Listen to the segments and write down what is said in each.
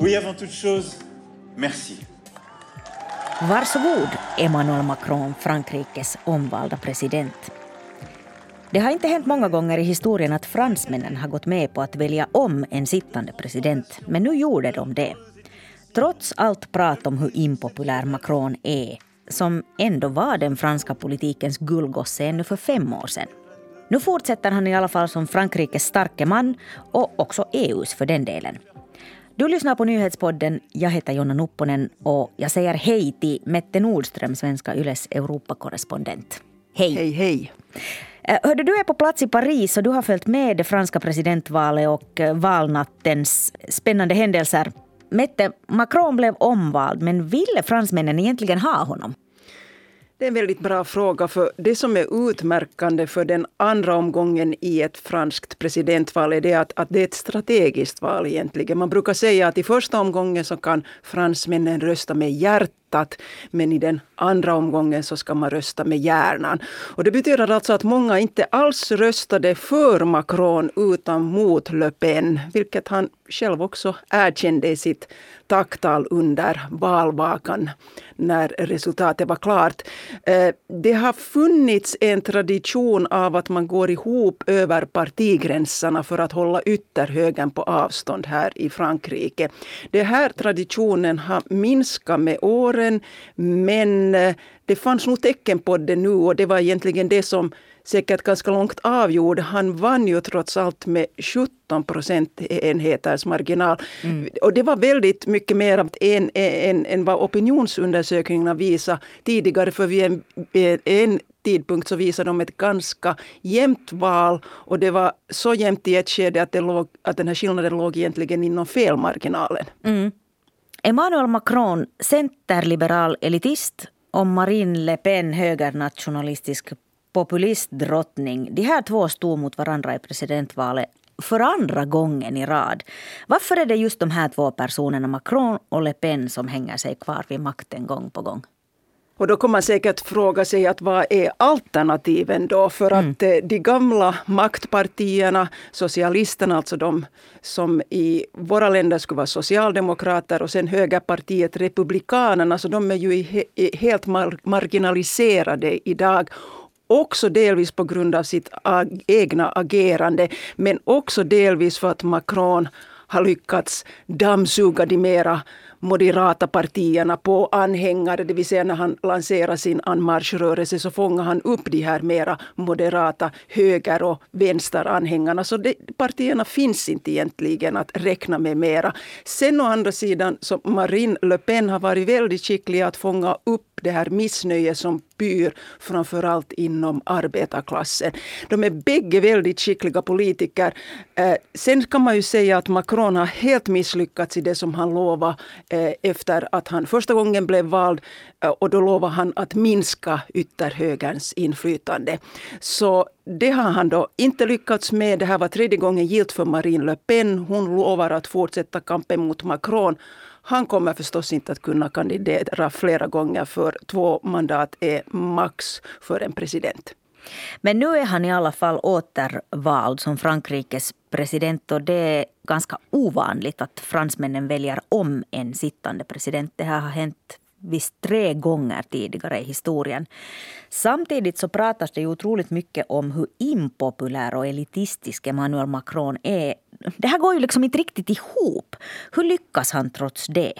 Oui, avant toute chose, merci. Varsågod, Emmanuel Macron, Frankrikes omvalda president. Det har inte hänt många gånger i historien att fransmännen har gått med på att välja om en sittande president, men nu gjorde de det. Trots allt prat om hur impopulär Macron är, som ändå var den franska politikens gullgosse ännu för fem år sedan. Nu fortsätter han i alla fall som Frankrikes starke man och också EUs för den delen. Du lyssnar på nyhetspodden. Jag heter Jonna Nupponen och jag säger hej till Mette Nordström, svenska Yles Europakorrespondent. Hej! Hej, hej. Eh, hörde, du är på plats i Paris och du har följt med det franska presidentvalet och eh, valnattens spännande händelser. Mette, Macron blev omvald, men ville fransmännen egentligen ha honom? Det är en väldigt bra fråga. för Det som är utmärkande för den andra omgången i ett franskt presidentval är det att, att det är ett strategiskt val egentligen. Man brukar säga att i första omgången så kan fransmännen rösta med hjärtat hjärtat. Men i den andra omgången så ska man rösta med hjärnan. Och det betyder alltså att många inte alls röstade för Macron utan mot Le Pen. Vilket han själv också erkände i sitt tacktal under valvakan när resultatet var klart. Eh, det har funnits en tradition av att man går ihop över partigränserna för att hålla ytterhögern på avstånd här i Frankrike. Den här traditionen har minskat med åren åren. Men eh, det fanns nog tecken på det nu och det var egentligen det som säkert ganska långt avgjorde. Han vann ju trots allt med 17 procentenheters marginal. Mm. Och det var väldigt mycket mer än, än, än vad opinionsundersökningarna visade tidigare. För vid en, en tidpunkt så visade de ett ganska jämnt val. Och det var så jämnt i ett skede att, det låg, att den här skillnaden låg egentligen inom felmarginalen. Mm. Emmanuel Macron, centerliberal elitist och Marine Le Pen, högernationalistisk populistdrottning. De här två stod mot varandra i presidentvalet för andra gången i rad. Varför är det just de här två personerna, Macron och Le Pen, som hänger sig kvar vid makten gång på gång? Och då kommer man säkert fråga sig att vad är alternativen då? För mm. att eh, de gamla maktpartierna, socialisterna, alltså de som i våra länder skulle vara socialdemokrater och sen högerpartiet republikanerna, så de är ju helt marginaliserade idag också delvis på grund av sitt egna agerande, men också delvis för att Macron har lyckats dammsuga de mera moderata partierna på anhängare, det vill säga när han lanserar sin anmarschrörelse så fångar han upp de här mera moderata höger och vänsteranhängarna. Så det, partierna finns inte egentligen att räkna med mera. Sen å andra sidan så Marine Le Pen har varit väldigt skicklig att fånga upp det här missnöjet som pyr framförallt inom arbetarklassen. De är bägge väldigt skickliga politiker. Eh, sen kan man ju säga att Macron har helt misslyckats i det som han lovade eh, efter att han första gången blev vald. Eh, och då lovade han att minska ytterhögerns inflytande. Så det har han då inte lyckats med. Det här var tredje gången gilt för Marine Le Pen. Hon lovar att fortsätta kampen mot Macron. Han kommer förstås inte att kunna kandidera flera gånger för två mandat är max för en president. Men nu är han i alla fall återvald som Frankrikes president och det är ganska ovanligt att fransmännen väljer om en sittande president. Det här har hänt visst tre gånger tidigare i historien. Samtidigt så pratas det ju otroligt mycket om hur impopulär och elitistisk Emmanuel Macron är. Det här går ju liksom inte riktigt ihop. Hur lyckas han trots det?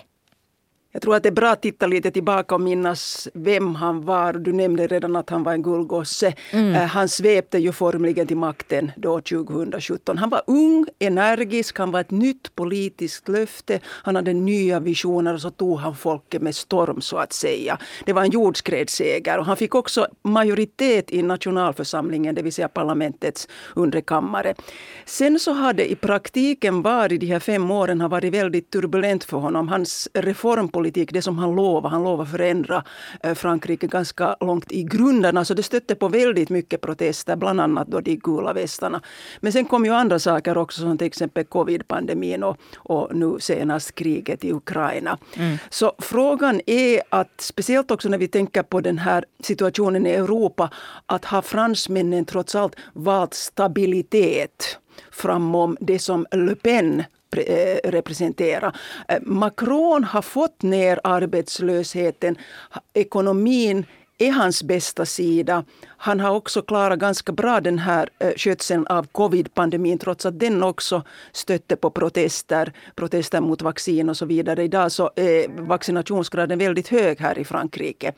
Jag tror att det är bra att titta lite tillbaka och minnas vem han var. Du nämnde redan att han var en gullgosse. Mm. Eh, han svepte ju formligen till makten då 2017. Han var ung, energisk, han var ett nytt politiskt löfte. Han hade nya visioner och så tog han folket med storm så att säga. Det var en jordskredsseger och han fick också majoritet i nationalförsamlingen, det vill säga parlamentets undre kammare. Sen så har det i praktiken varit, de här fem åren har varit väldigt turbulent för honom. Hans reformpolitik politik, det som han lovade. Han lovade förändra eh, Frankrike ganska långt i grunden. Alltså det stötte på väldigt mycket protester, bland annat då de gula västarna. Men sen kom ju andra saker också, som till exempel covid-pandemin och, och nu senast kriget i Ukraina. Mm. Så frågan är att, speciellt också när vi tänker på den här situationen i Europa, att har fransmännen trots allt valt stabilitet framom det som Le Pen Eh, representera. Eh, Macron har fått ner arbetslösheten, ekonomin är hans bästa sida. Han har också klarat ganska bra den här eh, skötseln av covid-pandemin trots att den också stötte på protester, protester mot vaccin och så vidare. Idag så är vaccinationsgraden väldigt hög här i Frankrike.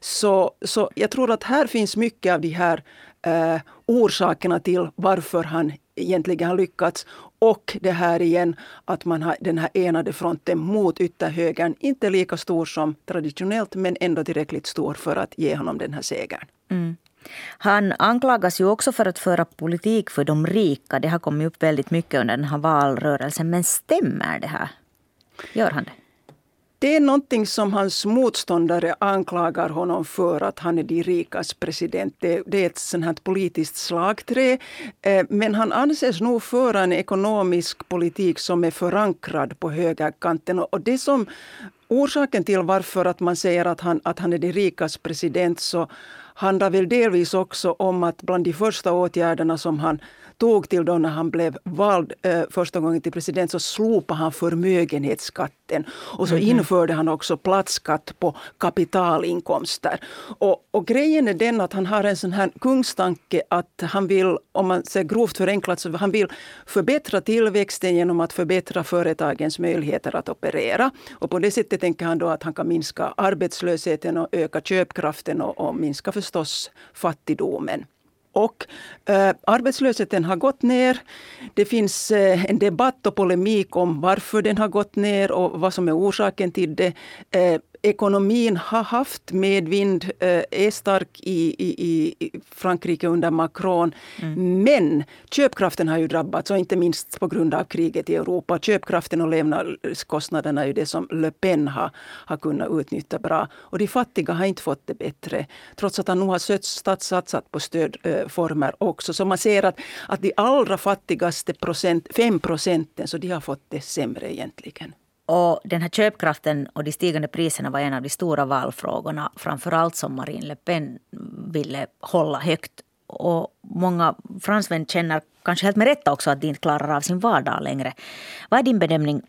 Så, så jag tror att här finns mycket av de här eh, orsakerna till varför han egentligen har lyckats. Och det här igen att man har den här enade fronten mot ytterhögern. Inte lika stor som traditionellt men ändå tillräckligt stor för att ge honom den här segern. Mm. Han anklagas ju också för att föra politik för de rika. Det har kommit upp väldigt mycket under den här valrörelsen. Men stämmer det här? Gör han det? Det är någonting som hans motståndare anklagar honom för, att han är de rikas president. Det, det är ett sånt här politiskt slagträ. Eh, men han anses nog föra en ekonomisk politik som är förankrad på högerkanten. Och det som orsaken till varför att man säger att han, att han är de rikas president så handlar väl delvis också om att bland de första åtgärderna som han tog till då när han blev vald eh, första gången till president så slopade han förmögenhetsskatten. Och så mm -hmm. införde han också platsskatt på kapitalinkomster. Och, och grejen är den att han har en sån här kungstanke att han vill, om man säger grovt förenklat, så han vill förbättra tillväxten genom att förbättra företagens möjligheter att operera. Och på det sättet tänker han då att han kan minska arbetslösheten och öka köpkraften och, och minska förstås fattigdomen. Och eh, arbetslösheten har gått ner. Det finns eh, en debatt och polemik om varför den har gått ner och vad som är orsaken till det. Eh, ekonomin har haft medvind, eh, är stark i, i, i Frankrike under Macron. Mm. Men köpkraften har ju drabbats, och inte minst på grund av kriget i Europa. Köpkraften och levnadskostnaderna är ju det som Le Pen har, har kunnat utnyttja bra. Och de fattiga har inte fått det bättre. Trots att han nu har satsat på stödformer också. Så man ser att, att de allra fattigaste procent, fem procenten, så de har fått det sämre egentligen. Och den här köpkraften och de stigande priserna var en av de stora valfrågorna. Framförallt som Marine Le Pen ville hålla högt. Och många fransmän känner kanske helt med rätta också att de inte klarar av sin vardag längre. Vad är din bedömning?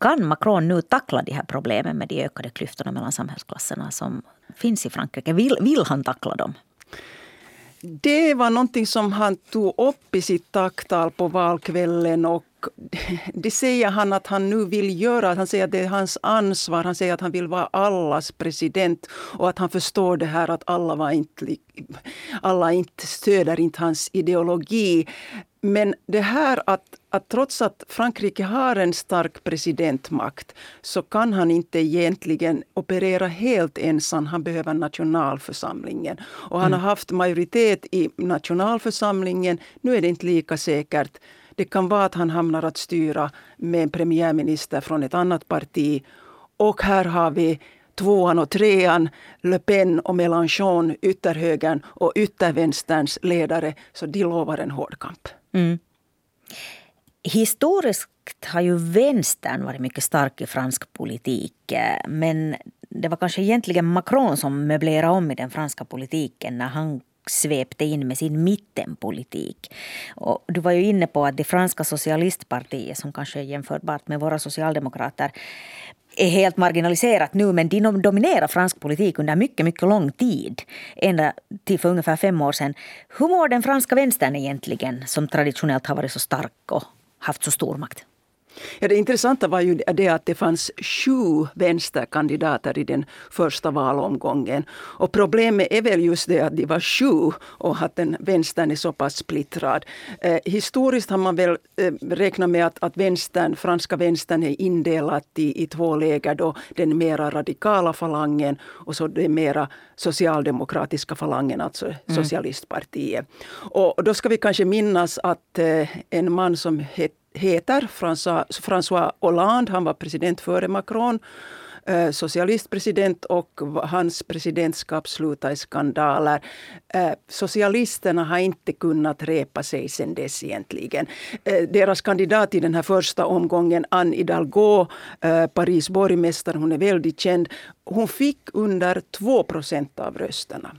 Kan Macron nu tackla de här problemen med de ökade klyftorna mellan samhällsklasserna som finns i Frankrike? Vill, vill han tackla dem? Det var någonting som han tog upp i sitt tacktal på valkvällen och det säger han att han nu vill göra. Han säger att det är hans ansvar. Han säger att han vill vara allas president och att han förstår det här att alla, var inte, alla inte stöder inte hans ideologi. Men det här att, att trots att Frankrike har en stark presidentmakt så kan han inte egentligen operera helt ensam. Han behöver nationalförsamlingen. Och han mm. har haft majoritet i nationalförsamlingen. Nu är det inte lika säkert det kan vara att han hamnar att styra med en premiärminister från ett annat parti. Och här har vi tvåan och trean, Le Pen och Mélenchon, ytterhögern och yttervänsterns ledare. Så de lovar en hård kamp. Mm. Historiskt har ju vänstern varit mycket stark i fransk politik. Eh, men det var kanske egentligen Macron som möblerade om i den franska politiken när han svepte in med sin mittenpolitik. Och du var ju inne på att det franska socialistpartiet, som kanske är jämförbart med våra socialdemokrater, är helt marginaliserat nu, men de dominerar fransk politik under mycket, mycket lång tid. Ända till för ungefär fem år sedan. Hur mår den franska vänstern egentligen, som traditionellt har varit så stark och haft så stor makt? Ja, det intressanta var ju det att det fanns sju vänsterkandidater i den första valomgången. Och problemet är väl just det att de var sju och att den vänstern är så pass splittrad. Eh, historiskt har man väl eh, räknat med att, att vänstern, franska vänstern är indelat i, i två läger. Då den mera radikala falangen och så den mera socialdemokratiska falangen, alltså mm. socialistpartiet. Och då ska vi kanske minnas att eh, en man som hette heter François, François Hollande. Han var president före Macron eh, socialistpresident och hans presidentskap slutade i skandaler. Eh, socialisterna har inte kunnat repa sig sen dess egentligen. Eh, deras kandidat i den här första omgången, Anne Hidalgo, Paris borgmästare, hon är väldigt känd. Hon fick under 2 procent av rösterna.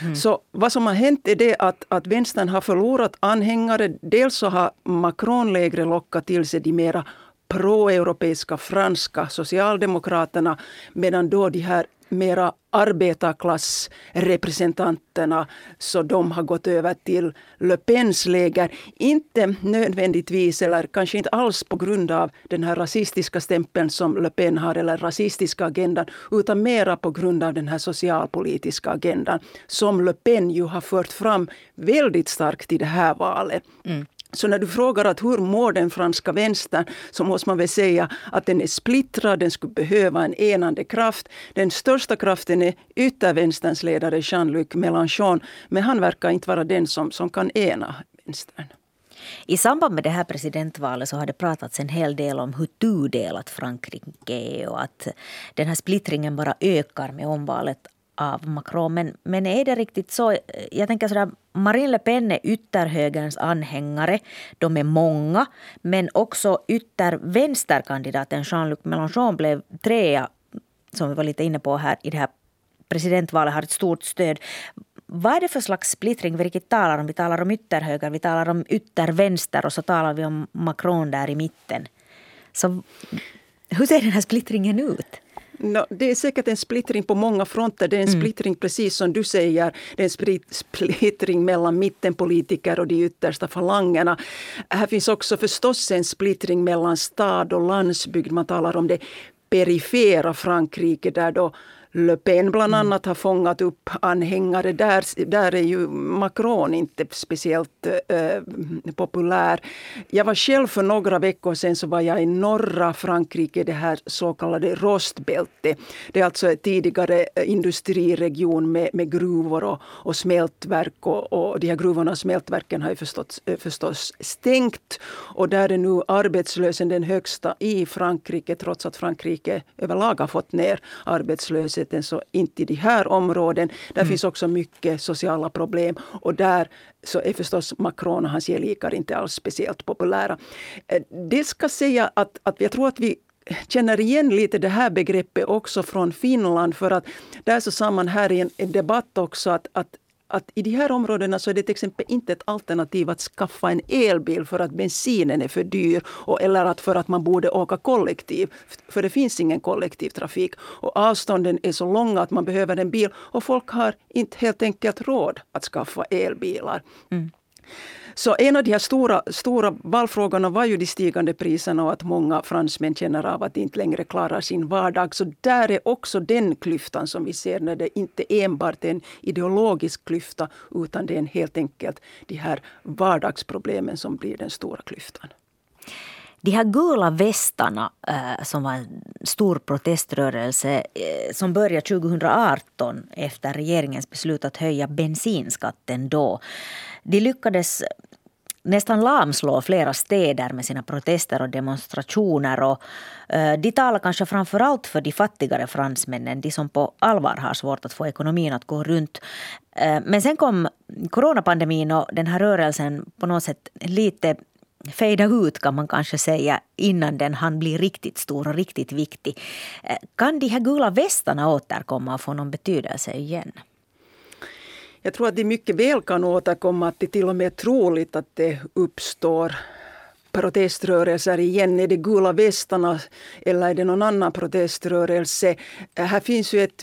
Mm. Så vad som har hänt är det att, att vänstern har förlorat anhängare. Dels så har Macron-lägret lockat till sig de mera proeuropeiska franska socialdemokraterna medan då de här mera arbetarklassrepresentanterna så de har gått över till Le Pens läger. Inte nödvändigtvis eller kanske inte alls på grund av den här rasistiska stämpeln som Le Pen har eller rasistiska agendan utan mera på grund av den här socialpolitiska agendan som Le Pen ju har fört fram väldigt starkt i det här valet. Mm. Så när du frågar att hur mår den franska vänstern så måste man väl säga att den är splittrad, den skulle behöva en enande kraft. Den största kraften är yttervänsterns ledare Jean-Luc Mélenchon men han verkar inte vara den som, som kan ena vänstern. I samband med det här presidentvalet så har det pratats en hel del om hur tudelat Frankrike är och att den här splittringen bara ökar med omvalet av Macron. Men, men är det riktigt så? Jag tänker sådär, Marine Le Pen är ytterhögerns anhängare. De är många. Men också yttervänsterkandidaten Jean-Luc Mélenchon blev trea, som vi var lite inne på här i det här presidentvalet, har ett stort stöd. Vad är det för slags splittring vi riktigt talar om? Vi talar om ytterhöger, vi talar om yttervänster och så talar vi om Macron där i mitten. Så hur ser den här splittringen ut? No, det är säkert en splittring på många fronter. Det är en mm. splittring, precis som du säger, det är en splittring mellan mittenpolitiker och de yttersta falangerna. Här finns också förstås en splittring mellan stad och landsbygd. Man talar om det perifera Frankrike där då Le Pen bland mm. annat har fångat upp anhängare. Där, där är ju Macron inte speciellt äh, populär. Jag var själv för några veckor sedan så var jag i norra Frankrike, det här så kallade rostbältet. Det är alltså tidigare industriregion med, med gruvor och, och smältverk. Och, och de här gruvorna och smältverken har ju förstås, förstås stängt. Och där är nu arbetslösheten den högsta i Frankrike trots att Frankrike överlag har fått ner arbetslösheten arbetslösheten så inte i de här områden. Där mm. finns också mycket sociala problem och där så är förstås Macron och hans gelikar inte alls speciellt populära. Eh, det ska säga att, att jag tror att vi känner igen lite det här begreppet också från Finland för att där så sa man här i en, en debatt också att, att att i de här områdena så är det till exempel inte ett alternativ att skaffa en elbil för att bensinen är för dyr och, eller att för att man borde åka kollektiv. För det finns ingen kollektivtrafik och avstånden är så långa att man behöver en bil och folk har inte helt enkelt råd att skaffa elbilar. Mm. Så en av de här stora, stora valfrågorna var ju de stigande priserna och att många fransmän känner av att de inte längre klarar sin vardag. Så där är också den klyftan som vi ser när det inte enbart är en ideologisk klyfta utan det är helt enkelt de här vardagsproblemen som blir den stora klyftan. De här gula västarna, eh, som var en stor proteströrelse eh, som började 2018 efter regeringens beslut att höja bensinskatten då. De lyckades nästan lamslå flera städer med sina protester och demonstrationer. Och, eh, de talar kanske framför allt för de fattigare fransmännen, de som på allvar har svårt att få ekonomin att gå runt. Men sen kom coronapandemin och den här rörelsen på något sätt lite fejda ut kan man kanske säga innan den hann bli riktigt stor och riktigt viktig. Eh, kan de här gula västarna återkomma och få någon betydelse igen? Jag tror att det mycket väl kan återkomma, att det till och med är troligt att det uppstår proteströrelser igen. Är det gula västarna eller är det någon annan proteströrelse? Här finns ju ett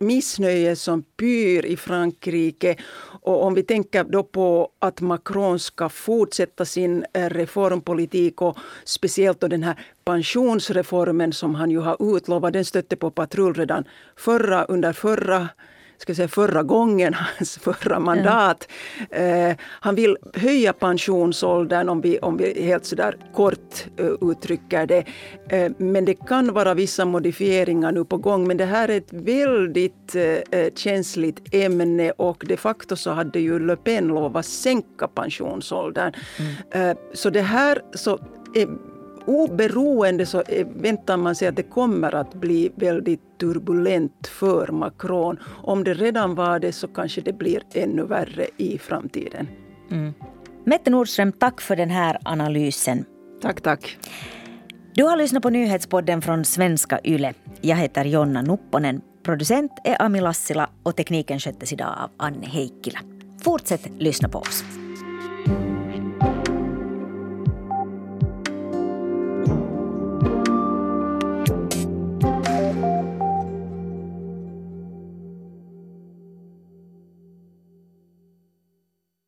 missnöje som pyr i Frankrike. Och om vi tänker då på att Macron ska fortsätta sin eh, reformpolitik och speciellt då den här pensionsreformen som han ju har utlovat, den stötte på patrull redan förra, under förra ska säga, förra gången, hans förra mandat. Ja. Eh, han vill höja pensionsåldern om vi, om vi helt sådär kort uh, uttrycker det. Eh, men det kan vara vissa modifieringar nu på gång. Men det här är ett väldigt uh, känsligt ämne och de facto så hade ju Le Pen lovat sänka pensionsåldern. Mm. Uh, så det här så oberoende så väntar man sig att det kommer att bli väldigt turbulent för Macron. Om det redan var det så kanske det blir ännu värre i framtiden. Mm. Mette Nordström, tack för den här analysen. Tack, tack. Du har lyssnat på nyhetspodden från svenska YLE. Jag heter Jonna Nupponen. Producent är Ami Lassila och tekniken sköttes idag av Anne Heikkilä. Fortsätt lyssna på oss.